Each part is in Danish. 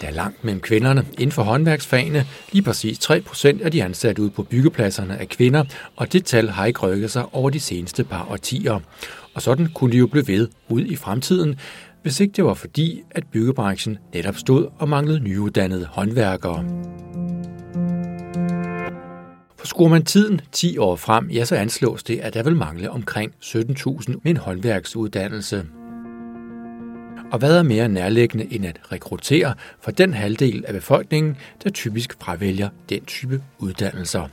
Der er langt mellem kvinderne inden for håndværksfagene. Lige præcis 3% af de ansatte ude på byggepladserne er kvinder, og det tal har ikke rykket sig over de seneste par årtier. Og sådan kunne de jo blive ved ud i fremtiden, hvis ikke det var fordi, at byggebranchen netop stod og manglede nyuddannede håndværkere. For skruer man tiden 10 år frem, ja, så anslås det, at der vil mangle omkring 17.000 med en håndværksuddannelse. Og hvad er mere nærliggende end at rekruttere for den halvdel af befolkningen, der typisk fravælger den type uddannelser?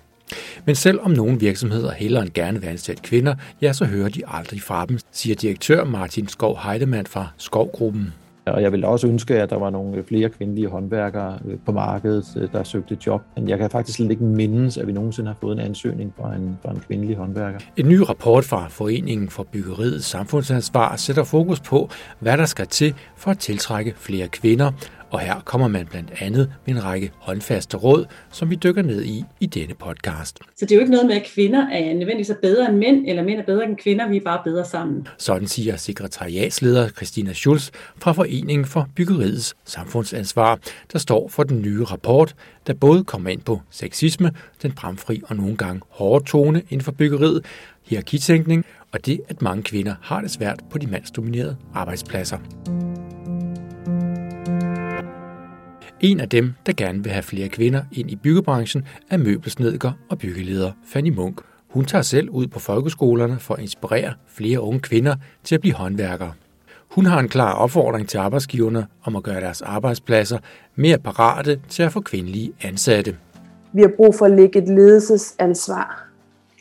Men selvom nogle virksomheder hellere end gerne vil ansætte kvinder, ja, så hører de aldrig fra dem, siger direktør Martin Skov Heidemann fra Skovgruppen. Og jeg vil også ønske, at der var nogle øh, flere kvindelige håndværkere øh, på markedet, øh, der søgte job. Men jeg kan faktisk slet ikke mindes, at vi nogensinde har fået en ansøgning fra en, fra en kvindelig håndværker. En ny rapport fra Foreningen for Byggeriet Samfundsansvar sætter fokus på, hvad der skal til for at tiltrække flere kvinder, og her kommer man blandt andet med en række håndfaste råd, som vi dykker ned i i denne podcast. Så det er jo ikke noget med, at kvinder er nødvendigvis bedre end mænd, eller mænd er bedre end kvinder, vi er bare bedre sammen. Sådan siger sekretariatsleder Christina Schulz fra Foreningen for Byggeriets Samfundsansvar, der står for den nye rapport, der både kommer ind på sexisme, den bramfri og nogle gange hårde tone inden for byggeriet, hierarkitænkning og det, at mange kvinder har det svært på de mandsdominerede arbejdspladser. En af dem, der gerne vil have flere kvinder ind i byggebranchen, er møbelsnedker og byggeleder Fanny Munk. Hun tager selv ud på folkeskolerne for at inspirere flere unge kvinder til at blive håndværkere. Hun har en klar opfordring til arbejdsgiverne om at gøre deres arbejdspladser mere parate til at få kvindelige ansatte. Vi har brug for at lægge et ledelsesansvar.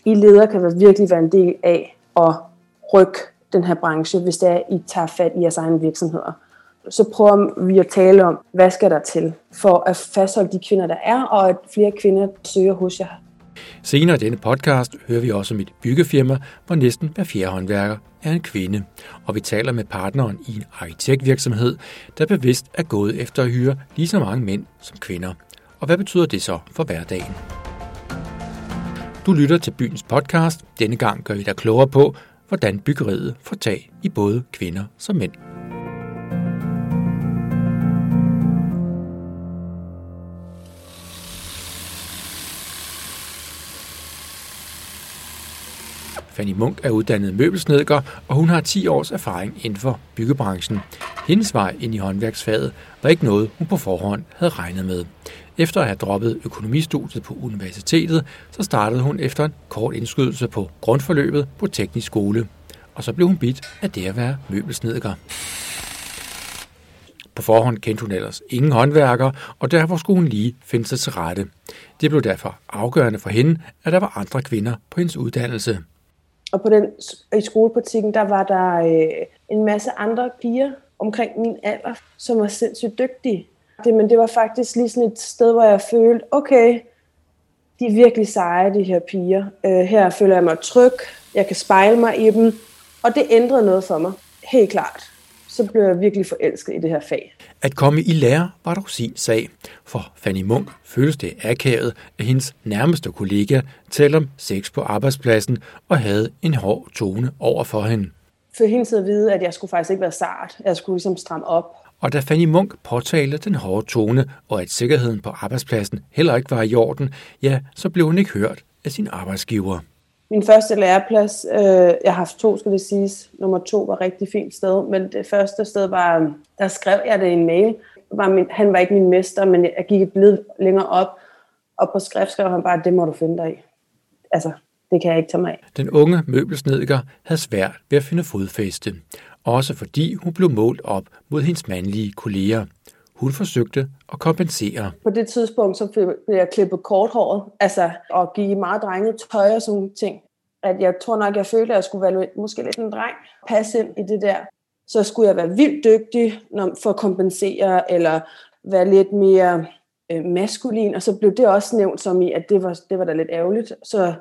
I leder kan virkelig være en del af at rykke den her branche, hvis det er, I tager fat i jeres egne virksomheder så prøver vi at tale om, hvad skal der til for at fastholde de kvinder, der er, og at flere kvinder søger hos jer. Senere i denne podcast hører vi også om et byggefirma, hvor næsten hver fjerde håndværker er en kvinde. Og vi taler med partneren i en arkitektvirksomhed, der bevidst er gået efter at hyre lige så mange mænd som kvinder. Og hvad betyder det så for hverdagen? Du lytter til byens podcast. Denne gang gør vi dig klogere på, hvordan byggeriet får tag i både kvinder som mænd. Fanny Munk er uddannet møbelsnedker, og hun har 10 års erfaring inden for byggebranchen. Hendes vej ind i håndværksfaget var ikke noget, hun på forhånd havde regnet med. Efter at have droppet økonomistudiet på universitetet, så startede hun efter en kort indskydelse på grundforløbet på teknisk skole. Og så blev hun bidt af det at være møbelsnedker. På forhånd kendte hun ellers ingen håndværker, og derfor skulle hun lige finde sig til rette. Det blev derfor afgørende for hende, at der var andre kvinder på hendes uddannelse. Og på den, i skolepraktikken, der var der øh, en masse andre piger omkring min alder, som var sindssygt dygtige. Det, men det var faktisk lige sådan et sted, hvor jeg følte, okay, de er virkelig seje, de her piger. Øh, her føler jeg mig tryg, jeg kan spejle mig i dem, og det ændrede noget for mig, helt klart så blev jeg virkelig forelsket i det her fag. At komme i lære var dog sin sag. For Fanny Munk føltes det akavet, at hendes nærmeste kollega talte om sex på arbejdspladsen og havde en hård tone over for hende. For hele tiden at vide, at jeg skulle faktisk ikke være sart. Jeg skulle ligesom stramme op. Og da Fanny Munk påtalte den hårde tone, og at sikkerheden på arbejdspladsen heller ikke var i orden, ja, så blev hun ikke hørt af sin arbejdsgiver. Min første læreplads, øh, jeg har haft to, skal det siges. Nummer to var et rigtig fint sted, men det første sted var, der skrev jeg det i en mail. Var min, han var ikke min mester, men jeg gik et blid længere op, og på skrift skrev han bare, det må du finde dig i. Altså, det kan jeg ikke tage mig af. Den unge møbelsnedker havde svært ved at finde fodfæste, også fordi hun blev målt op mod hendes mandlige kolleger. Hun forsøgte at kompensere. På det tidspunkt så blev jeg klippet korthåret, altså og give meget drenget tøj og sådan ting. At jeg tror nok, jeg følte, at jeg skulle være måske lidt en dreng. Passe ind i det der. Så skulle jeg være vildt dygtig for at kompensere, eller være lidt mere øh, maskulin. Og så blev det også nævnt som i, at det var, det var da lidt ærgerligt. Så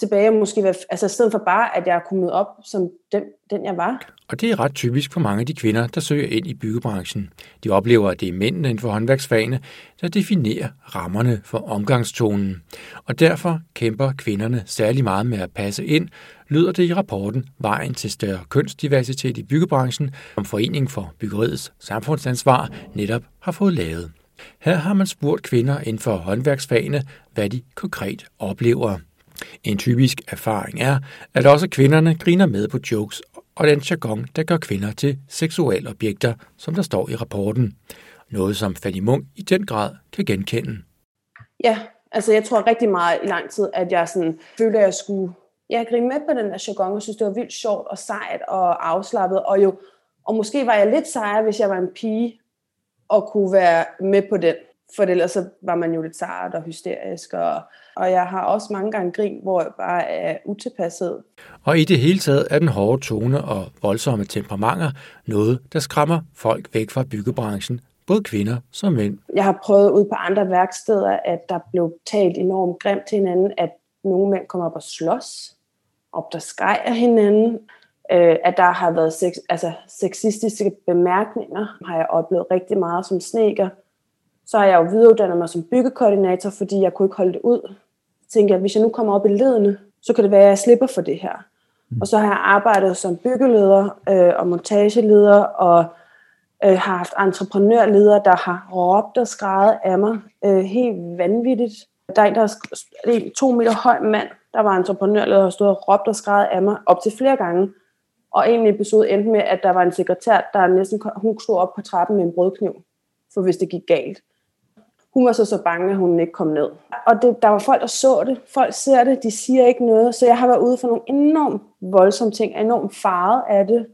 tilbage og måske være, altså i stedet for bare, at jeg er kommet op som den, den jeg var. Og det er ret typisk for mange af de kvinder, der søger ind i byggebranchen. De oplever, at det er mændene inden for håndværksfagene, der definerer rammerne for omgangstonen. Og derfor kæmper kvinderne særlig meget med at passe ind, lyder det i rapporten Vejen til større kønsdiversitet i byggebranchen, som Foreningen for Byggeriets Samfundsansvar netop har fået lavet. Her har man spurgt kvinder inden for håndværksfagene, hvad de konkret oplever. En typisk erfaring er, at også kvinderne griner med på jokes og den jargon, der gør kvinder til seksuelle objekter, som der står i rapporten. Noget, som Fanny Munk i den grad kan genkende. Ja, altså jeg tror rigtig meget i lang tid, at jeg sådan følte, at jeg skulle jeg grine med på den der jargon, og synes, det var vildt sjovt og sejt og afslappet. Og, jo, og måske var jeg lidt sejere, hvis jeg var en pige, og kunne være med på den. For ellers så var man jo lidt sart og hysterisk. Og, og jeg har også mange gange grin, hvor jeg bare er utilpasset. Og i det hele taget er den hårde tone og voldsomme temperamenter noget, der skræmmer folk væk fra byggebranchen, både kvinder som mænd. Jeg har prøvet ud på andre værksteder, at der blev talt enormt grimt til hinanden, at nogle mænd kommer op og slås, op der skreg af hinanden, øh, at der har været sex, altså, sexistiske bemærkninger, har jeg oplevet rigtig meget som sneker. Så har jeg jo videreuddannet mig som byggekoordinator, fordi jeg kunne ikke holde det ud. Jeg tænkte, at hvis jeg nu kommer op i ledene, så kan det være, at jeg slipper for det her. Mm. Og så har jeg arbejdet som byggeleder øh, og montageleder, og øh, har haft entreprenørledere, der har råbt og skrevet af mig øh, helt vanvittigt. Der er en, der er en to meter høj mand, der var entreprenørleder, der stod og råbt og skrevet af mig op til flere gange. Og en episode endte med, at der var en sekretær, der næsten hun stod op på trappen med en brødkniv, for hvis det gik galt. Hun var så så bange, at hun ikke kom ned. Og det, der var folk, der så det. Folk ser det, de siger ikke noget. Så jeg har været ude for nogle enormt voldsomme ting, enormt faret af det.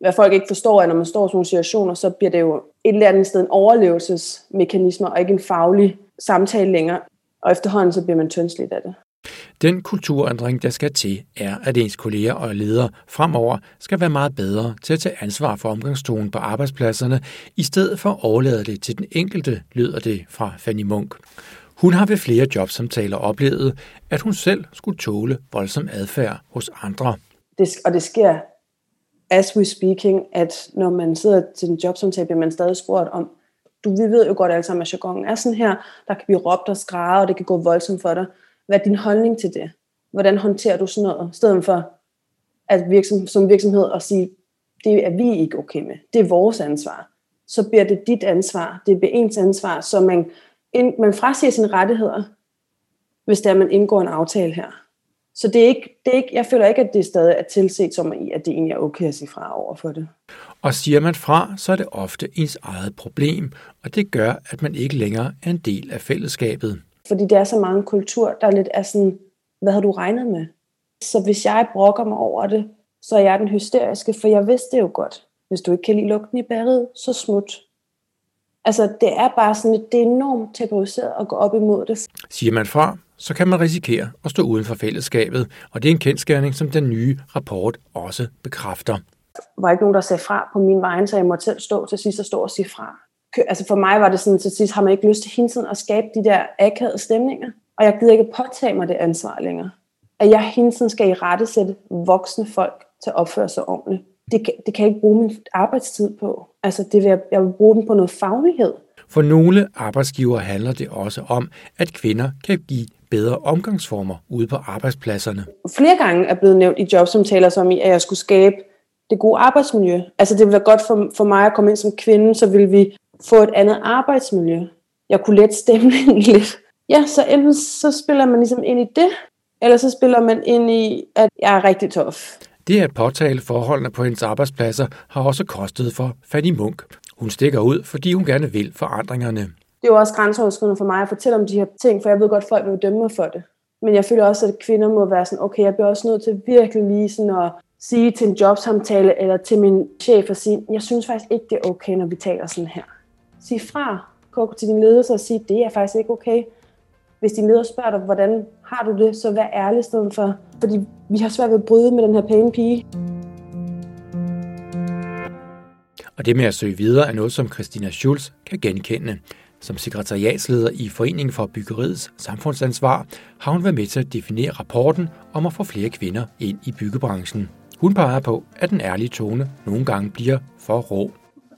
Hvad folk ikke forstår, er, når man står i sådan nogle situationer, så bliver det jo et eller andet sted en overlevelsesmekanisme, og ikke en faglig samtale længere. Og efterhånden så bliver man tyndsligt af det. Den kulturændring, der skal til, er, at ens kolleger og ledere fremover skal være meget bedre til at tage ansvar for omgangstonen på arbejdspladserne, i stedet for at overlade det til den enkelte, lyder det fra Fanny Munk. Hun har ved flere jobsamtaler oplevet, at hun selv skulle tåle voldsom adfærd hos andre. Det, og det sker as we speaking, at når man sidder til en jobsamtale, bliver man stadig spurgt om, du, vi ved jo godt alle sammen, at jargonen er sådan her, der kan blive råbt og skræde, og det kan gå voldsomt for dig. Hvad er din holdning til det? Hvordan håndterer du sådan noget? I stedet for at virksom, som virksomhed at sige, det er vi ikke okay med. Det er vores ansvar. Så bliver det dit ansvar. Det bliver ens ansvar. Så man, man frasiger sine rettigheder, hvis der man indgår en aftale her. Så det er ikke, det er ikke, jeg føler ikke, at det stadig er tilset som i, at det egentlig er okay at sige fra over for det. Og siger man fra, så er det ofte ens eget problem, og det gør, at man ikke længere er en del af fællesskabet. Fordi det er så mange kultur, der lidt er sådan, hvad har du regnet med? Så hvis jeg brokker mig over det, så er jeg den hysteriske, for jeg vidste det jo godt. Hvis du ikke kan lide lugten i bæret, så smut. Altså, det er bare sådan, det er enormt tabuiseret at gå op imod det. Siger man fra, så kan man risikere at stå uden for fællesskabet, og det er en kendskærning, som den nye rapport også bekræfter. Der var ikke nogen, der sagde fra på min vegne, så jeg måtte selv stå til sidst og stå og sige fra altså for mig var det sådan, til sidst har man ikke lyst til hele tiden at skabe de der akavede stemninger. Og jeg gider ikke påtage mig det ansvar længere. At jeg hele tiden skal i rette sætte voksne folk til at opføre sig ordentligt. Det, det kan jeg ikke bruge min arbejdstid på. Altså det vil jeg, jeg vil bruge den på noget faglighed. For nogle arbejdsgiver handler det også om, at kvinder kan give bedre omgangsformer ude på arbejdspladserne. Flere gange er blevet nævnt i jobsamtaler som i, at jeg skulle skabe det gode arbejdsmiljø. Altså det ville være godt for, for mig at komme ind som kvinde, så vil vi få et andet arbejdsmiljø. Jeg kunne lette stemningen lidt. Ja, så enten så spiller man ligesom ind i det, eller så spiller man ind i, at jeg er rigtig tof. Det at påtale forholdene på hendes arbejdspladser har også kostet for Fanny Munk. Hun stikker ud, fordi hun gerne vil forandringerne. Det er jo også grænseoverskridende for mig at fortælle om de her ting, for jeg ved godt, at folk vil dømme mig for det. Men jeg føler også, at kvinder må være sådan, okay, jeg bliver også nødt til virkelig lige sådan at sige til en jobsamtale eller til min chef og sige, jeg synes faktisk ikke, det er okay, når vi taler sådan her. Sig fra. Gå til din ledelse og sige, det er faktisk ikke okay. Hvis din leder spørger dig, hvordan har du det, så vær ærlig stedet for. Fordi vi har svært ved at bryde med den her pæne pige. Og det med at søge videre er noget, som Christina Schulz kan genkende. Som sekretariatsleder i Foreningen for Byggeriets Samfundsansvar har hun været med til at definere rapporten om at få flere kvinder ind i byggebranchen. Hun peger på, at den ærlige tone nogle gange bliver for rå.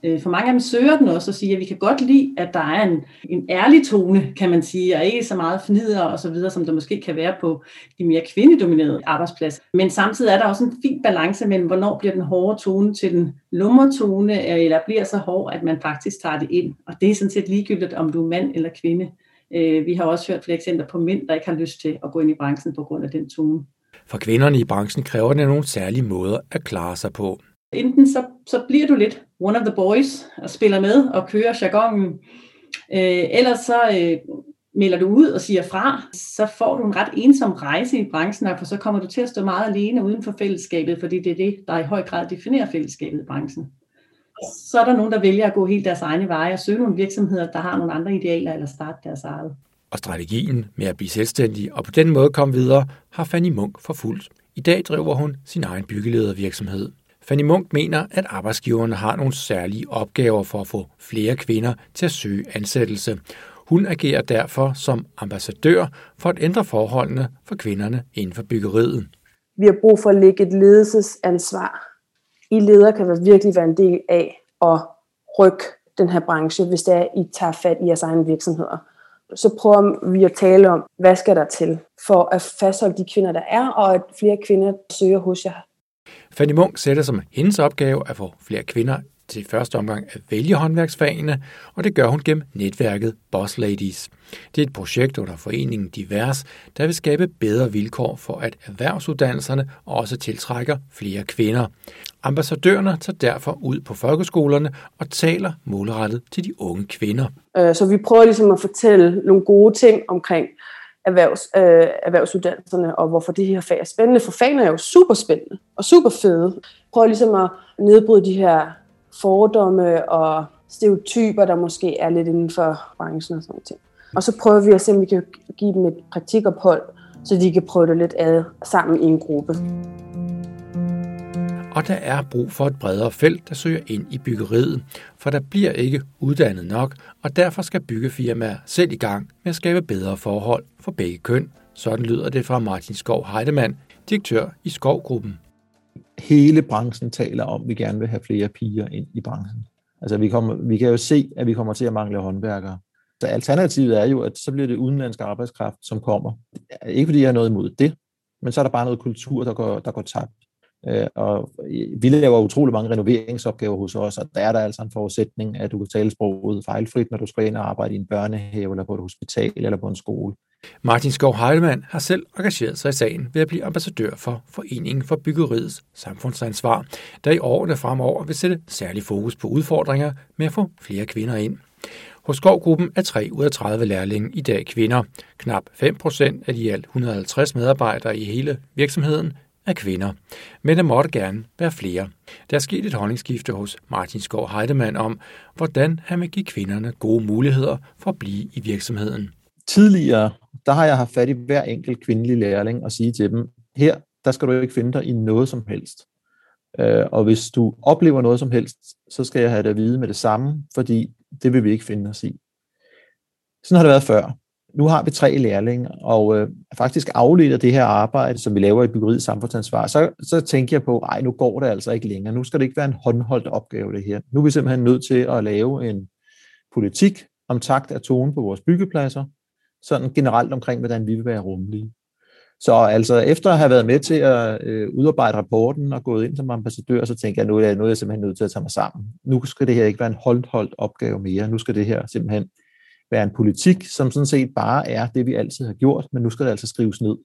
Øh, for mange af dem søger den også og siger, at vi kan godt lide, at der er en, en ærlig tone, kan man sige, og ikke så meget fnider og så videre, som der måske kan være på de mere kvindedominerede arbejdspladser. Men samtidig er der også en fin balance mellem, hvornår bliver den hårde tone til den lummertone, eller bliver så hård, at man faktisk tager det ind. Og det er sådan set ligegyldigt, om du er mand eller kvinde. Øh, vi har også hørt flere eksempler på mænd, der ikke har lyst til at gå ind i branchen på grund af den tone. For kvinderne i branchen kræver det nogle særlige måder at klare sig på. Enten så, så bliver du lidt one of the boys og spiller med og kører jargonen, øh, ellers så øh, melder du ud og siger fra, så får du en ret ensom rejse i branchen, for så kommer du til at stå meget alene uden for fællesskabet, fordi det er det, der i høj grad definerer fællesskabet i branchen. Så er der nogen, der vælger at gå helt deres egne veje og søge nogle virksomheder, der har nogle andre idealer eller starte deres eget. Og strategien med at blive selvstændig og på den måde komme videre, har Fanny Munk forfulgt. I dag driver hun sin egen byggeledervirksomhed. Fanny Munk mener, at arbejdsgiverne har nogle særlige opgaver for at få flere kvinder til at søge ansættelse. Hun agerer derfor som ambassadør for at ændre forholdene for kvinderne inden for byggeriet. Vi har brug for at lægge et ledelsesansvar. I leder kan virkelig være en del af at rykke den her branche, hvis det er, I tager fat i jeres egne virksomheder. Så prøver vi at tale om, hvad skal der til for at fastholde de kvinder, der er, og at flere kvinder søger hos jer. Fanny Munk sætter som hendes opgave at få flere kvinder til første omgang at vælge håndværksfagene, og det gør hun gennem netværket Boss Ladies. Det er et projekt under foreningen Divers, der vil skabe bedre vilkår for, at erhvervsuddannelserne også tiltrækker flere kvinder. Ambassadørerne tager derfor ud på folkeskolerne og taler målrettet til de unge kvinder. Øh, så vi prøver ligesom at fortælle nogle gode ting omkring erhvervs, øh, erhvervsuddannelserne, og hvorfor det her fag er spændende, for fagene er jo super spændende og super fede. Prøv ligesom at nedbryde de her fordomme og stereotyper, der måske er lidt inden for branchen og sådan noget. Og så prøver vi at se, om vi kan give dem et praktikophold, så de kan prøve det lidt ad sammen i en gruppe og der er brug for et bredere felt, der søger ind i byggeriet, for der bliver ikke uddannet nok, og derfor skal byggefirmaer selv i gang med at skabe bedre forhold for begge køn. Sådan lyder det fra Martin Skov Heidemann, direktør i Skovgruppen. Hele branchen taler om, at vi gerne vil have flere piger ind i branchen. Altså vi, kommer, vi kan jo se, at vi kommer til at mangle håndværkere. Så alternativet er jo, at så bliver det udenlandsk arbejdskraft, som kommer. Ikke fordi jeg har noget imod det, men så er der bare noget kultur, der går, der går tabt. Øh, og øh, vi laver utrolig mange renoveringsopgaver hos os, og der er der altså en forudsætning, at du kan tale sproget fejlfrit, når du skal ind og arbejde i en børnehave, eller på et hospital, eller på en skole. Martin Skov Heidemann har selv engageret sig i sagen ved at blive ambassadør for Foreningen for Byggeriets Samfundsansvar, der i årene fremover vil sætte særlig fokus på udfordringer med at få flere kvinder ind. Hos Skovgruppen er 3 ud af 30 lærlinge i dag kvinder. Knap 5 procent af de alt 150 medarbejdere i hele virksomheden af kvinder, men der måtte gerne være flere. Der er sket et holdningsskifte hos Martin Skov Heidemann om, hvordan han vil give kvinderne gode muligheder for at blive i virksomheden. Tidligere, der har jeg haft fat i hver enkelt kvindelig lærling og sige til dem, her, der skal du ikke finde dig i noget som helst. Øh, og hvis du oplever noget som helst, så skal jeg have det at vide med det samme, fordi det vil vi ikke finde os i. Sådan har det været før nu har vi tre lærlinge, og øh, faktisk afledt af det her arbejde, som vi laver i byggeriet samfundsansvar, så, så tænker jeg på, ej, nu går det altså ikke længere. Nu skal det ikke være en håndholdt opgave, det her. Nu er vi simpelthen nødt til at lave en politik om takt af tone på vores byggepladser, sådan generelt omkring, hvordan vi vil være rummelige. Så altså efter at have været med til at øh, udarbejde rapporten og gået ind som ambassadør, så tænker jeg, nu er jeg, nu er jeg simpelthen nødt til at tage mig sammen. Nu skal det her ikke være en håndholdt opgave mere. Nu skal det her simpelthen være en politik, som sådan set bare er det, vi altid har gjort, men nu skal det altså skrives ned,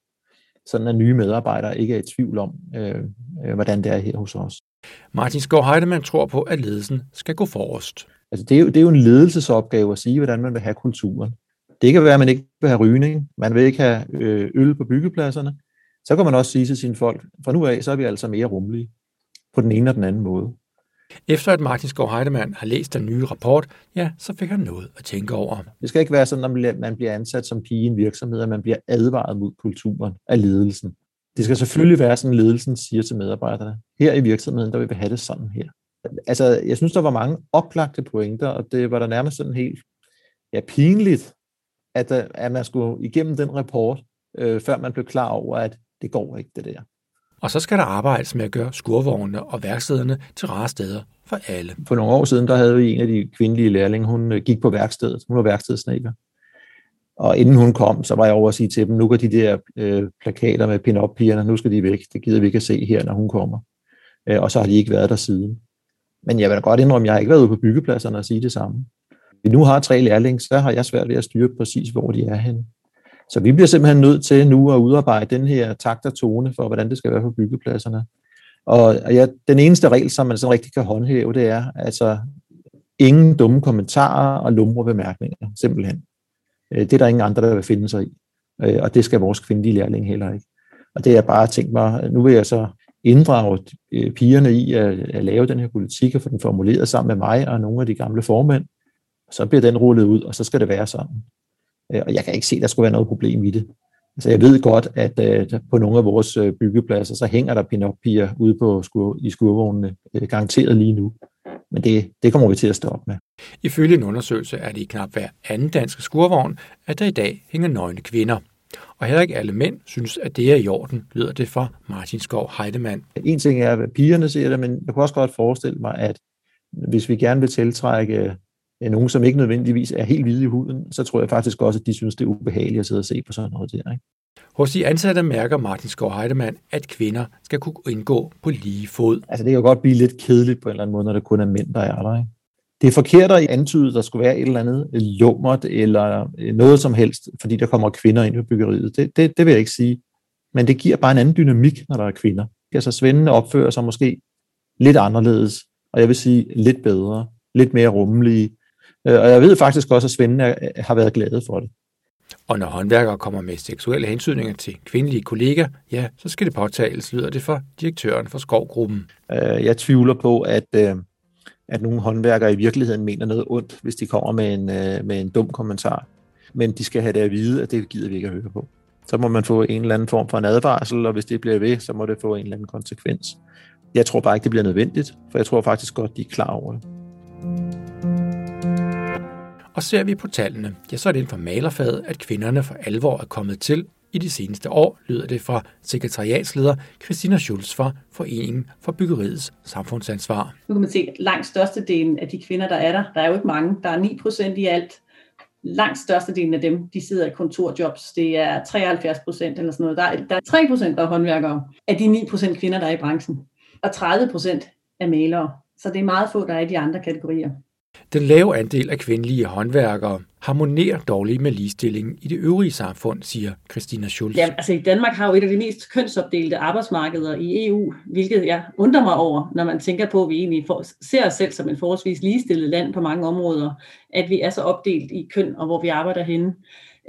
sådan at nye medarbejdere ikke er i tvivl om, øh, øh, hvordan det er her hos os. Martin Skov Heidemann tror på, at ledelsen skal gå forrest. Altså det, er jo, det er jo en ledelsesopgave at sige, hvordan man vil have kulturen. Det kan være, at man ikke vil have rygning, man vil ikke have øh, øl på byggepladserne. Så kan man også sige til sine folk, fra nu af, så er vi altså mere rummelige på den ene og den anden måde. Efter at Martin Skov Heidemann har læst den nye rapport, ja, så fik han noget at tænke over. Det skal ikke være sådan, at man bliver ansat som pige i en virksomhed, at man bliver advaret mod kulturen af ledelsen. Det skal selvfølgelig være sådan, ledelsen siger til medarbejderne, her i virksomheden, der vil vi have det sådan her. Altså, jeg synes, der var mange oplagte pointer, og det var der nærmest sådan helt ja, pinligt, at, at man skulle igennem den rapport, øh, før man blev klar over, at det går ikke, det der. Og så skal der arbejdes med at gøre skurvognene og værkstederne til rare steder for alle. For nogle år siden, der havde vi en af de kvindelige lærlinge, hun øh, gik på værkstedet. Hun var værkstedsnækker. Og inden hun kom, så var jeg over at sige til dem, nu går de der øh, plakater med pin-up-pigerne, nu skal de væk. Det gider vi ikke at se her, når hun kommer. Øh, og så har de ikke været der siden. Men jeg vil da godt indrømme, at jeg har ikke været ude på byggepladserne og sige det samme. Vi nu har tre lærlinge, så har jeg svært ved at styre præcis, hvor de er henne. Så vi bliver simpelthen nødt til nu at udarbejde den her takt og tone for, hvordan det skal være på byggepladserne. Og ja, den eneste regel, som man sådan rigtig kan håndhæve, det er altså ingen dumme kommentarer og lumre bemærkninger, simpelthen. Øh, det er der ingen andre, der vil finde sig i. Øh, og det skal vores kvindelige lærling heller ikke. Og det er bare tænkt mig, nu vil jeg så inddrage øh, pigerne i at, at lave den her politik og få den formuleret sammen med mig og nogle af de gamle formænd. Så bliver den rullet ud, og så skal det være sådan. Og jeg kan ikke se, at der skulle være noget problem i det. Altså jeg ved godt, at uh, på nogle af vores uh, byggepladser, så hænger der pin piger ude på skur, i skurvognene, garanteret lige nu. Men det, det kommer vi til at stoppe med. Ifølge en undersøgelse er det i knap hver anden danske skurvogn, at der i dag hænger nøgne kvinder. Og heller ikke alle mænd synes, at det er i orden, lyder det for Martin Skov Heidemann. En ting er, at pigerne siger det, men jeg kunne også godt forestille mig, at hvis vi gerne vil tiltrække nogen, som ikke nødvendigvis er helt hvide i huden, så tror jeg faktisk også, at de synes, det er ubehageligt at sidde og se på sådan noget der. Ikke? Hos de ansatte mærker Martin Skov Heidemann, at kvinder skal kunne indgå på lige fod. Altså det kan godt blive lidt kedeligt på en eller anden måde, når det kun er mænd, der er der. Ikke? Det er forkert at antyde, at der skulle være et eller andet lummert eller noget som helst, fordi der kommer kvinder ind i byggeriet. Det, det, det vil jeg ikke sige. Men det giver bare en anden dynamik, når der er kvinder. Altså svendene opfører sig måske lidt anderledes, og jeg vil sige lidt bedre, lidt mere rummelige, Øh, og jeg ved faktisk også, at svendene har været glade for det. Og når håndværkere kommer med seksuelle hensynninger til kvindelige kolleger, ja, så skal det påtales, lyder det for direktøren for Skovgruppen. Øh, jeg tvivler på, at, øh, at nogle håndværkere i virkeligheden mener noget ondt, hvis de kommer med en, med en dum kommentar. Men de skal have det at vide, at det gider vi ikke at høre på. Så må man få en eller anden form for en advarsel, og hvis det bliver ved, så må det få en eller anden konsekvens. Jeg tror bare ikke, det bliver nødvendigt, for jeg tror faktisk godt, de er klar over det. Og ser vi på tallene, ja, så er det inden for malerfaget, at kvinderne for alvor er kommet til i de seneste år, lyder det fra sekretariatsleder Christina Schulz fra Foreningen for Byggeriets Samfundsansvar. Nu kan man se, at langt størstedelen af de kvinder, der er der, der er jo ikke mange, der er 9 procent i alt. Langt størstedelen af dem, de sidder i kontorjobs. Det er 73 procent eller sådan noget. Der er, der er 3 procent, der er håndværkere af de 9 procent kvinder, der er i branchen. Og 30 procent er malere. Så det er meget få, der er i de andre kategorier. Den lave andel af kvindelige håndværkere harmonerer dårligt med ligestillingen i det øvrige samfund, siger Christina Schulz. Ja, altså i Danmark har jo et af de mest kønsopdelte arbejdsmarkeder i EU, hvilket jeg undrer mig over, når man tænker på, at vi egentlig ser os selv som en forholdsvis ligestillet land på mange områder, at vi er så opdelt i køn og hvor vi arbejder henne.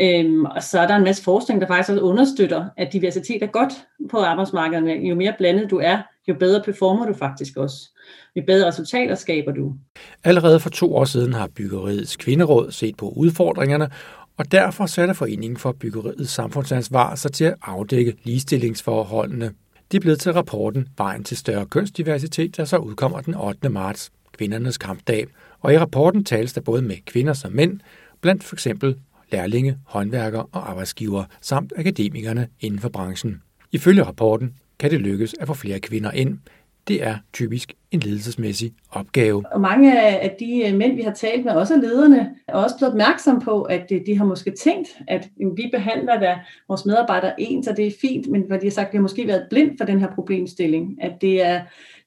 Øhm, og så er der en masse forskning, der faktisk også understøtter, at diversitet er godt på arbejdsmarkedet. Jo mere blandet du er, jo bedre performer du faktisk også jo bedre resultater skaber du. Allerede for to år siden har Byggeriets Kvinderåd set på udfordringerne, og derfor satte Foreningen for Byggeriets Samfundsansvar sig til at afdække ligestillingsforholdene. Det er blevet til rapporten Vejen til større kønsdiversitet, der så udkommer den 8. marts, kvindernes kampdag. Og i rapporten tales der både med kvinder som mænd, blandt for eksempel lærlinge, håndværkere og arbejdsgivere, samt akademikerne inden for branchen. Ifølge rapporten kan det lykkes at få flere kvinder ind, det er typisk en ledelsesmæssig opgave. Og mange af de øh, mænd, vi har talt med, også lederne, er også blevet opmærksom på, at øh, de har måske tænkt, at vi behandler der vores medarbejdere ens, og det er fint, men hvor de har sagt, at vi har måske været blind for den her problemstilling. At det er,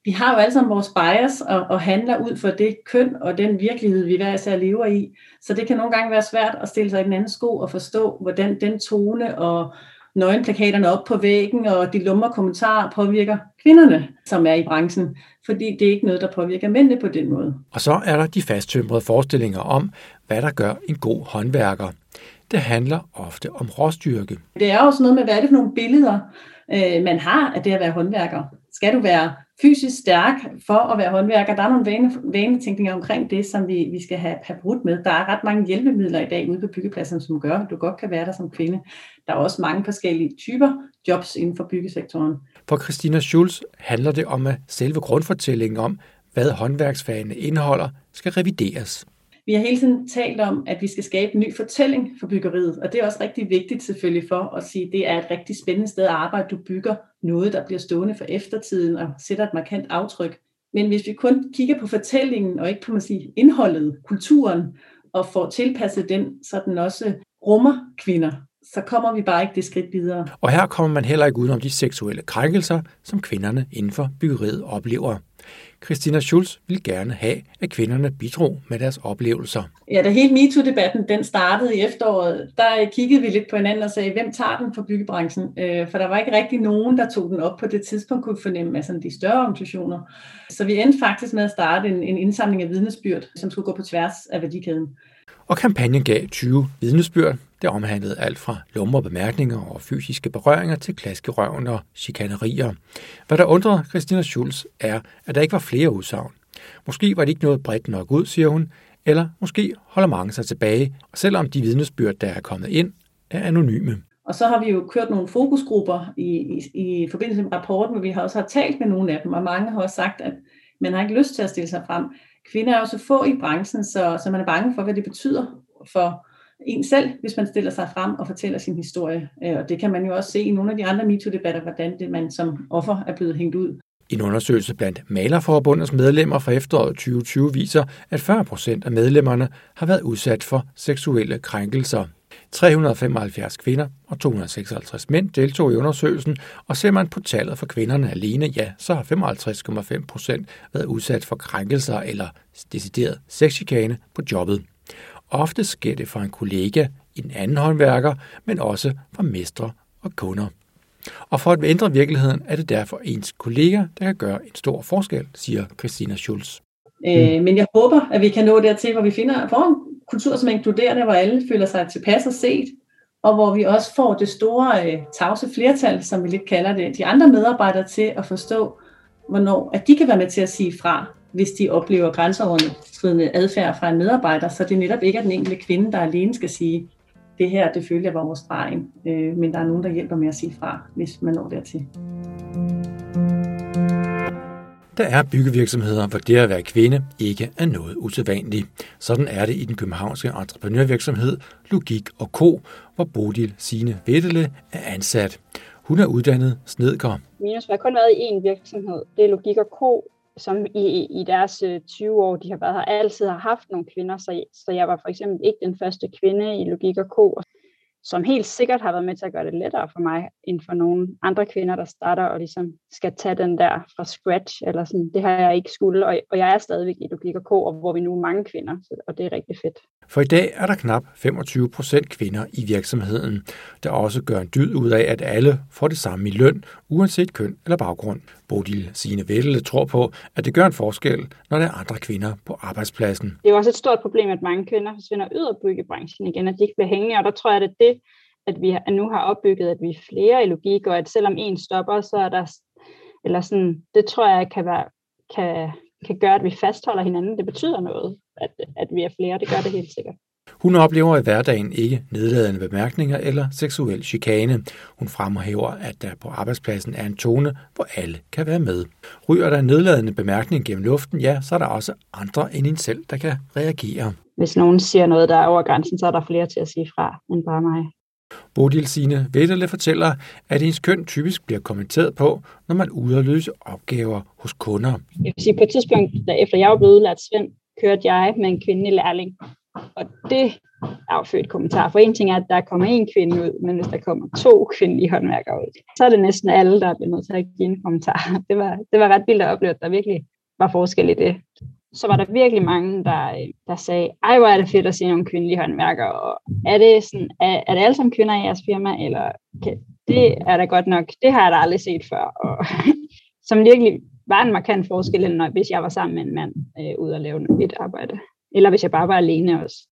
vi har jo alle sammen vores bias og, og handler ud for det køn og den virkelighed, vi hver især lever i. Så det kan nogle gange være svært at stille sig i den anden sko og forstå, hvordan den tone og nøgenplakaterne op på væggen, og de lummer kommentarer påvirker kvinderne, som er i branchen, fordi det er ikke noget, der påvirker mændene på den måde. Og så er der de fasttømrede forestillinger om, hvad der gør en god håndværker. Det handler ofte om råstyrke. Det er også noget med, hvad er det for nogle billeder, øh, man har af det at være håndværker. Skal du være fysisk stærk for at være håndværker? Der er nogle vane, vanetænkninger omkring det, som vi, vi skal have, have brudt med. Der er ret mange hjælpemidler i dag ude på byggepladserne, som gør, at du godt kan være der som kvinde. Der er også mange forskellige typer jobs inden for byggesektoren. For Christina Schulz handler det om, at selve grundfortællingen om, hvad håndværksfagene indeholder, skal revideres. Vi har hele tiden talt om, at vi skal skabe en ny fortælling for byggeriet, og det er også rigtig vigtigt selvfølgelig for at sige, at det er et rigtig spændende sted at arbejde. Du bygger noget, der bliver stående for eftertiden og sætter et markant aftryk. Men hvis vi kun kigger på fortællingen og ikke på man sige, indholdet, kulturen, og får tilpasset den, så den også rummer kvinder, så kommer vi bare ikke det skridt videre. Og her kommer man heller ikke udenom de seksuelle krænkelser, som kvinderne inden for byggeriet oplever. Christina Schulz vil gerne have, at kvinderne bidrog med deres oplevelser. Ja, da hele MeToo-debatten den startede i efteråret, der kiggede vi lidt på hinanden og sagde, hvem tager den for byggebranchen? Øh, for der var ikke rigtig nogen, der tog den op på det tidspunkt, kunne fornemme af sådan de større organisationer. Så vi endte faktisk med at starte en, en indsamling af vidnesbyrd, som skulle gå på tværs af værdikæden. Og kampagnen gav 20 vidnesbyrd, det omhandlede alt fra lumre bemærkninger og fysiske berøringer til klaskerøven og chikanerier. Hvad der undrede Christina Schulz er, at der ikke var flere udsagn. Måske var det ikke noget bredt nok ud, siger hun, eller måske holder mange sig tilbage, selvom de vidnesbyrd, der er kommet ind, er anonyme. Og så har vi jo kørt nogle fokusgrupper i, i, i forbindelse med rapporten, hvor vi har også har talt med nogle af dem, og mange har også sagt, at man har ikke lyst til at stille sig frem. Kvinder er jo så få i branchen, så, så man er bange for, hvad det betyder for en selv, hvis man stiller sig frem og fortæller sin historie. Øh, og det kan man jo også se i nogle af de andre MeToo-debatter, hvordan det man som offer er blevet hængt ud. En undersøgelse blandt Malerforbundets medlemmer fra efteråret 2020 viser, at 40 procent af medlemmerne har været udsat for seksuelle krænkelser. 375 kvinder og 256 mænd deltog i undersøgelsen, og ser man på tallet for kvinderne alene, ja, så har 55,5 procent været udsat for krænkelser eller decideret sexchikane på jobbet. Ofte sker det fra en kollega, en anden håndværker, men også fra mestre og kunder. Og for at ændre virkeligheden er det derfor ens kollega, der kan gøre en stor forskel, siger Christina Schulz. Mm. Øh, men jeg håber, at vi kan nå dertil, hvor vi finder får en kultur, som er inkluderende, hvor alle føler sig tilpas og set, og hvor vi også får det store øh, tavse flertal, som vi lidt kalder det, de andre medarbejdere til at forstå, hvornår at de kan være med til at sige fra, hvis de oplever grænseoverskridende adfærd fra en medarbejder, så det netop ikke er den enkelte kvinde, der alene skal sige, det her, det følger jeg vores stregen, øh, men der er nogen, der hjælper med at sige fra, hvis man når dertil. Der er byggevirksomheder, hvor det at være kvinde ikke er noget usædvanligt. Sådan er det i den københavnske entreprenørvirksomhed Logik og Co., hvor Bodil Sine Vettele er ansat. Hun er uddannet snedker. Minus har kun været i én virksomhed. Det er Logik og Co., som i, i deres øh, 20 år, de har været her, altid har haft nogle kvinder. Så, så jeg var for eksempel ikke den første kvinde i Logik og Co., som helt sikkert har været med til at gøre det lettere for mig, end for nogle andre kvinder, der starter og ligesom skal tage den der fra scratch, eller sådan, det har jeg ikke skulle, og, og jeg er stadigvæk i Logik og K, og hvor vi nu er mange kvinder, og det er rigtig fedt. For i dag er der knap 25 procent kvinder i virksomheden, der også gør en dyd ud af, at alle får det samme i løn, uanset køn eller baggrund. Bodil Signe Vettel tror på, at det gør en forskel, når der er andre kvinder på arbejdspladsen. Det er jo også et stort problem, at mange kvinder forsvinder ud af byggebranchen igen, at de ikke bliver hængende, og der tror jeg, at det at vi nu har opbygget, at vi er flere i logik, og at selvom en stopper, så er der, eller sådan, det tror jeg kan, være, kan, kan gøre, at vi fastholder hinanden. Det betyder noget, at, at vi er flere. Det gør det helt sikkert. Hun oplever i hverdagen ikke nedladende bemærkninger eller seksuel chikane. Hun fremhæver, at der på arbejdspladsen er en tone, hvor alle kan være med. Ryger der en nedladende bemærkning gennem luften, ja, så er der også andre end en selv, der kan reagere. Hvis nogen siger noget, der er over grænsen, så er der flere til at sige fra end bare mig. Bodil Sine Vetterle fortæller, at ens køn typisk bliver kommenteret på, når man ude at løse opgaver hos kunder. Jeg vil sige, på et tidspunkt, da efter jeg var blevet udlært Svend, kørte jeg med en kvindelig lærling. Og det affødt kommentar. For en ting er, at der kommer en kvinde ud, men hvis der kommer to kvindelige håndværkere ud, så er det næsten alle, der bliver nødt til at give en kommentar. Det var, det var ret vildt at opleve, at der virkelig var forskel i det så var der virkelig mange, der, der sagde, ej, hvor er det fedt at se nogle kvindelige håndværkere, og er det, sådan, er, er det alle sammen kvinder i jeres firma, eller okay, det er da godt nok, det har jeg da aldrig set før, og som virkelig var en markant forskel, end når, hvis jeg var sammen med en mand øh, ud og lave et arbejde, eller hvis jeg bare var alene også.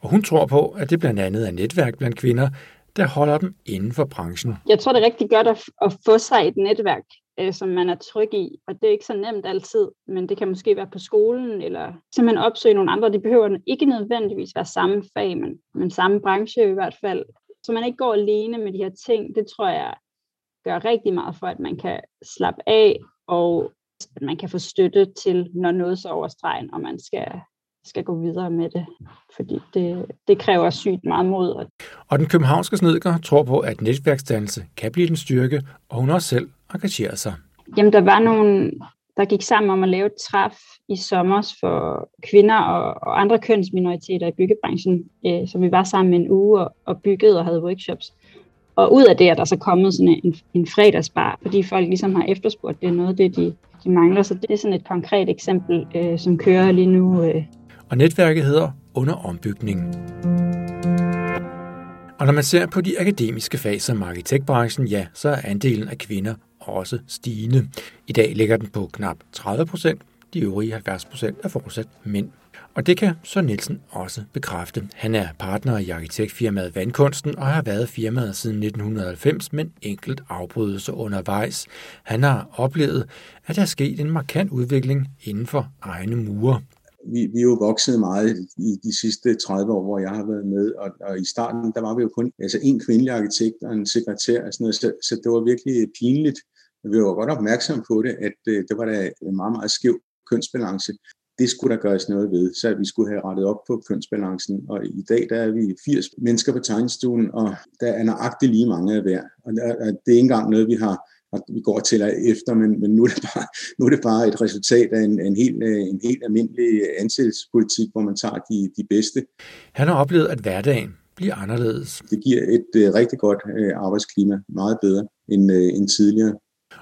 Og hun tror på, at det blandt andet er netværk blandt kvinder, der holder dem inden for branchen. Jeg tror, det er rigtig godt at, at få sig et netværk, øh, som man er tryg i. Og det er ikke så nemt altid, men det kan måske være på skolen, eller simpelthen opsøge nogle andre. De behøver ikke nødvendigvis være samme fag, men, men samme branche i hvert fald. Så man ikke går alene med de her ting, det tror jeg gør rigtig meget for, at man kan slappe af, og at man kan få støtte til, når noget så overstregen, og man skal skal gå videre med det, fordi det, det kræver sygt meget mod. Og den københavnske snedker tror på, at netværksdannelse kan blive den styrke, og hun også selv engagerer sig. Jamen, der var nogle, der gik sammen om at lave et træf i sommer for kvinder og, og andre kønsminoriteter i byggebranchen, øh, så vi var sammen en uge og, og byggede og havde workshops. Og ud af det er der så kommet sådan en, en fredagsbar, fordi folk ligesom har efterspurgt, det er noget det, de, de mangler. Så det er sådan et konkret eksempel, øh, som kører lige nu. Øh. Og netværket hedder Under Ombygning. Og når man ser på de akademiske fag som arkitektbranchen, ja, så er andelen af kvinder også stigende. I dag ligger den på knap 30 procent. De øvrige 70 procent er fortsat mænd. Og det kan så Nielsen også bekræfte. Han er partner i arkitektfirmaet Vandkunsten og har været firmaet siden 1990, men enkelt afbrydelse undervejs. Han har oplevet, at der er sket en markant udvikling inden for egne mure. Vi, vi er jo vokset meget i de sidste 30 år, hvor jeg har været med, og, og i starten, der var vi jo kun altså en kvindelig arkitekt og en sekretær, og sådan noget, så, så det var virkelig pinligt. Vi var godt opmærksom på det, at øh, det var da en meget, meget skæv kønsbalance det skulle der gøres noget ved, så vi skulle have rettet op på kønsbalancen. Og i dag der er vi 80 mennesker på tegnestuen, og der er nøjagtigt lige mange af hver. Og det er ikke engang noget, vi har vi går til efter, men, men nu, er det bare, nu er det bare et resultat af en, en, helt, en helt almindelig ansættelsespolitik, hvor man tager de, de bedste. Han har oplevet, at hverdagen bliver anderledes. Det giver et uh, rigtig godt uh, arbejdsklima, meget bedre end, uh, end tidligere.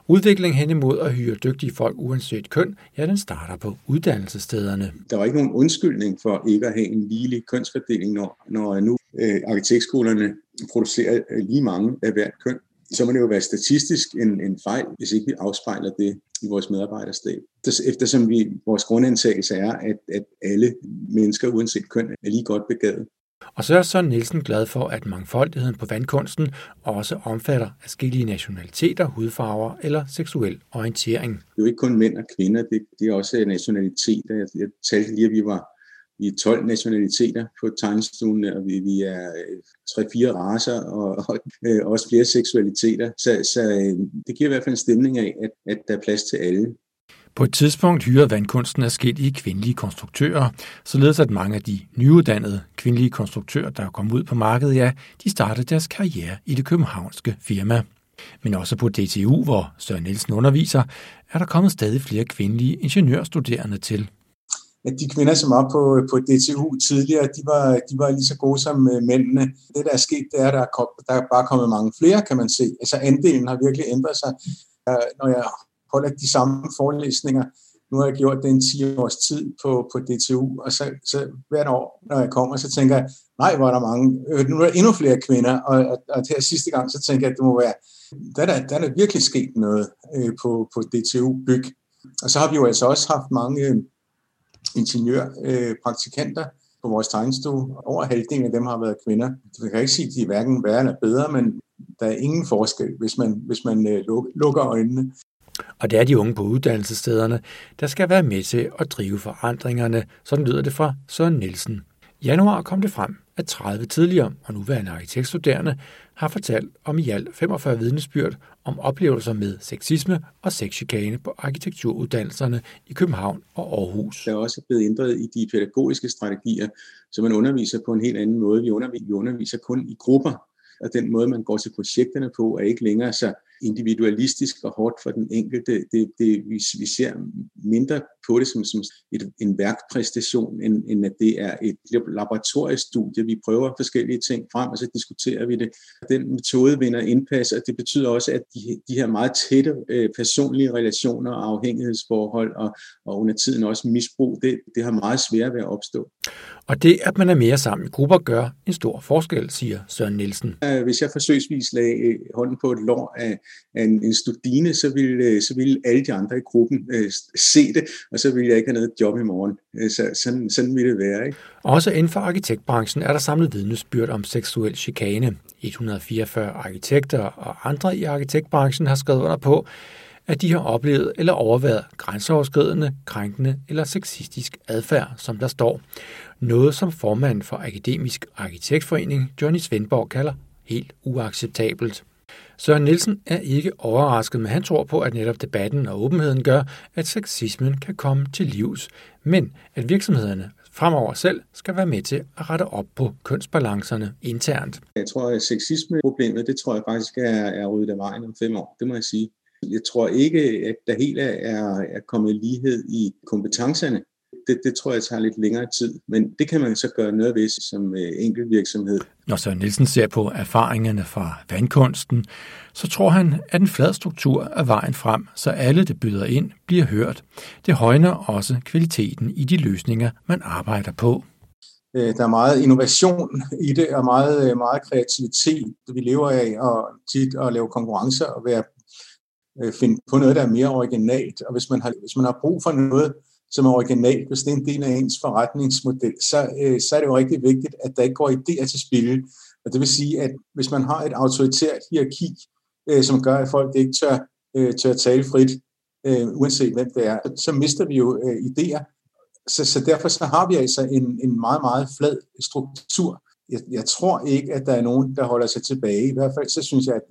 Udviklingen hen imod at hyre dygtige folk uanset køn, ja, den starter på uddannelsesstederne. Der var ikke nogen undskyldning for ikke at have en ligelig kønsfordeling, når, når nu øh, arkitekstskolerne producerer øh, lige mange af hvert køn. Så må det jo være statistisk en, en fejl, hvis ikke vi afspejler det i vores medarbejderstab. Eftersom vi, vores grundantagelse er, at, at alle mennesker uanset køn er lige godt begavet. Og så er Søren Nielsen glad for, at mangfoldigheden på vandkunsten også omfatter forskellige nationaliteter, hudfarver eller seksuel orientering. Det er jo ikke kun mænd og kvinder, det, det er også nationaliteter. Jeg, jeg talte lige, at vi var vi er 12 nationaliteter på tegnestuen, og vi, vi er øh, 3-4 raser og, og øh, også flere seksualiteter. Så, så øh, det giver i hvert fald en stemning af, at, at der er plads til alle. På et tidspunkt hyrer vandkunsten i kvindelige konstruktører, således at mange af de nyuddannede kvindelige konstruktører, der er kommet ud på markedet, ja, de startede deres karriere i det københavnske firma. Men også på DTU, hvor Søren Nielsen underviser, er der kommet stadig flere kvindelige ingeniørstuderende til. At de kvinder, som var på, på DTU tidligere, de var, de var lige så gode som øh, mændene. Det, der er sket, det er, at der er, kom, der er bare kommet mange flere, kan man se. Altså andelen har virkelig ændret sig. Når jeg holder de samme forelæsninger. Nu har jeg gjort det en 10 års tid på, på DTU, og så, så hvert år, når jeg kommer, så tænker jeg, nej, hvor er der mange, øh, nu er der endnu flere kvinder, og, og, og her sidste gang, så tænker jeg, at det må være, der er der, der er virkelig sket noget øh, på, på DTU Byg. Og så har vi jo altså også haft mange øh, ingeniørpraktikanter øh, på vores tegnestue. Over halvdelen af dem har været kvinder. Jeg kan ikke sige, at de er hverken værre eller bedre, men der er ingen forskel, hvis man, hvis man øh, lukker øjnene. Og det er de unge på uddannelsesstederne, der skal være med til at drive forandringerne, sådan lyder det fra Søren Nielsen. Januar kom det frem, at 30 tidligere og nuværende arkitektstuderende har fortalt om i alt 45 vidnesbyrd om oplevelser med sexisme og sexchikane på arkitekturuddannelserne i København og Aarhus. Der er også blevet ændret i de pædagogiske strategier, så man underviser på en helt anden måde. Vi underviser, vi underviser kun i grupper, og den måde, man går til projekterne på, er ikke længere så individualistisk og hårdt for den enkelte. Det, det, vi, vi ser mindre på det som, som et, en værkpræstation, end, end at det er et laboratoriestudie. Vi prøver forskellige ting frem, og så diskuterer vi det. Den metode vinder indpas, og det betyder også, at de, de her meget tætte øh, personlige relationer og afhængighedsforhold, og, og under tiden også misbrug, det, det har meget svært ved at opstå. Og det, at man er mere sammen i grupper, gør en stor forskel, siger Søren Nielsen. Hvis jeg forsøgsvis lagde øh, hånden på et lår af, af en, en studine, så ville, øh, så ville alle de andre i gruppen øh, se det, og så ville jeg ikke have noget job i morgen. Øh, så, sådan, sådan ville det være. Ikke? Også inden for arkitektbranchen er der samlet vidnesbyrd om seksuel chikane. 144 arkitekter og andre i arkitektbranchen har skrevet under på, at de har oplevet eller overværet grænseoverskridende, krænkende eller sexistisk adfærd, som der står. Noget, som formanden for Akademisk Arkitektforening, Johnny Svendborg, kalder helt uacceptabelt. Søren Nielsen er ikke overrasket, men han tror på, at netop debatten og åbenheden gør, at sexismen kan komme til livs, men at virksomhederne fremover selv skal være med til at rette op på kønsbalancerne internt. Jeg tror, at sexisme-problemet, det tror jeg faktisk er, er ryddet af vejen om fem år. Det må jeg sige. Jeg tror ikke, at der helt er, er kommet lighed i kompetencerne det, det tror jeg tager lidt længere tid, men det kan man så gøre noget ved som øh, enkelt virksomhed. Når Søren Nielsen ser på erfaringerne fra vandkunsten, så tror han, at en flad struktur er vejen frem, så alle, der byder ind, bliver hørt. Det højner også kvaliteten i de løsninger, man arbejder på. Øh, der er meget innovation i det, og meget, øh, meget kreativitet. Vi lever af og tit at lave konkurrencer og være, finde på noget, der er mere originalt. Og hvis man har, hvis man har brug for noget, som er originalt, hvis det er en del af ens forretningsmodel, så, øh, så er det jo rigtig vigtigt, at der ikke går idéer til spil. Og det vil sige, at hvis man har et autoritært hierarki, øh, som gør, at folk ikke tør, øh, tør tale frit, øh, uanset hvem det er, så mister vi jo øh, idéer. Så, så derfor så har vi altså en, en meget, meget flad struktur. Jeg, jeg tror ikke, at der er nogen, der holder sig tilbage. I hvert fald så synes jeg, at,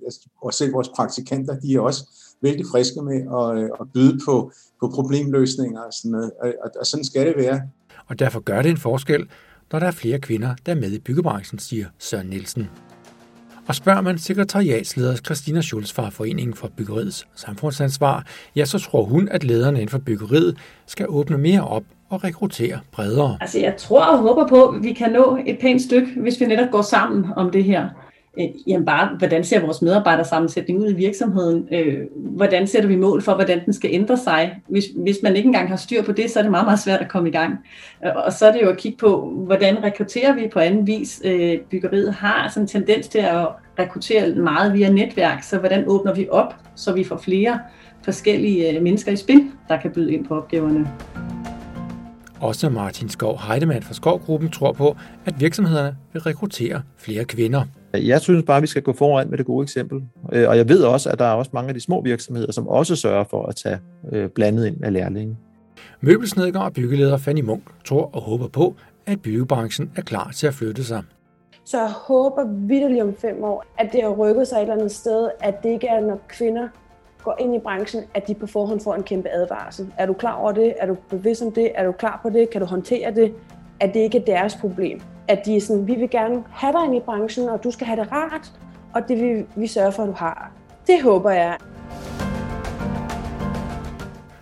at selv vores praktikanter, de er også vældig friske med at, øh, at byde på, på problemløsninger og sådan noget. Og, og sådan skal det være. Og derfor gør det en forskel, når der er flere kvinder, der er med i byggebranchen, siger Søren Nielsen. Og spørger man sekretariatsleder Christina Schulz fra Foreningen for Byggeriets Samfundsansvar, ja, så tror hun, at lederne inden for byggeriet skal åbne mere op og rekruttere bredere. Altså, jeg tror og håber på, at vi kan nå et pænt stykke, hvis vi netop går sammen om det her øh, jamen bare, hvordan ser vores medarbejdersammensætning ud i virksomheden? Øh, hvordan sætter vi mål for, hvordan den skal ændre sig? Hvis, hvis man ikke engang har styr på det, så er det meget, meget svært at komme i gang. Øh, og så er det jo at kigge på, hvordan rekrutterer vi på anden vis? Øh, byggeriet har sådan en tendens til at rekruttere meget via netværk, så hvordan åbner vi op, så vi får flere forskellige øh, mennesker i spil, der kan byde ind på opgaverne. Også Martin Skov Heidemann fra Skovgruppen tror på, at virksomhederne vil rekruttere flere kvinder. Jeg synes bare, at vi skal gå foran med det gode eksempel. Øh, og jeg ved også, at der er også mange af de små virksomheder, som også sørger for at tage øh, blandet ind af lærlinge. Møbelsnedker og byggeleder Fanny Munk tror og håber på, at byggebranchen er klar til at flytte sig. Så jeg håber vidderligt om fem år, at det har rykket sig et eller andet sted, at det ikke er, når kvinder går ind i branchen, at de på forhånd får en kæmpe advarsel. Er du klar over det? Er du bevidst om det? Er du klar på det? Kan du håndtere det? At det ikke er deres problem at de er sådan, vi vil gerne have dig ind i branchen, og du skal have det rart, og det vil vi sørge for, at du har. Det håber jeg.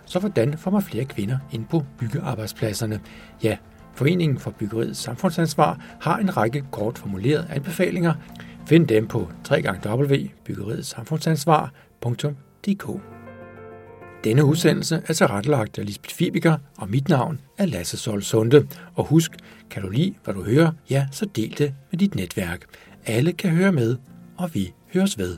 Så hvordan får man flere kvinder ind på byggearbejdspladserne? Ja, Foreningen for Byggeriets Samfundsansvar har en række kort formulerede anbefalinger. Find dem på www.byggerietssamfundsansvar.dk. Denne udsendelse er tilrettelagt af Lisbeth Fibiger, og mit navn er Lasse Sol Sunde. Og husk, kan du lide, hvad du hører, ja, så del det med dit netværk. Alle kan høre med, og vi høres ved.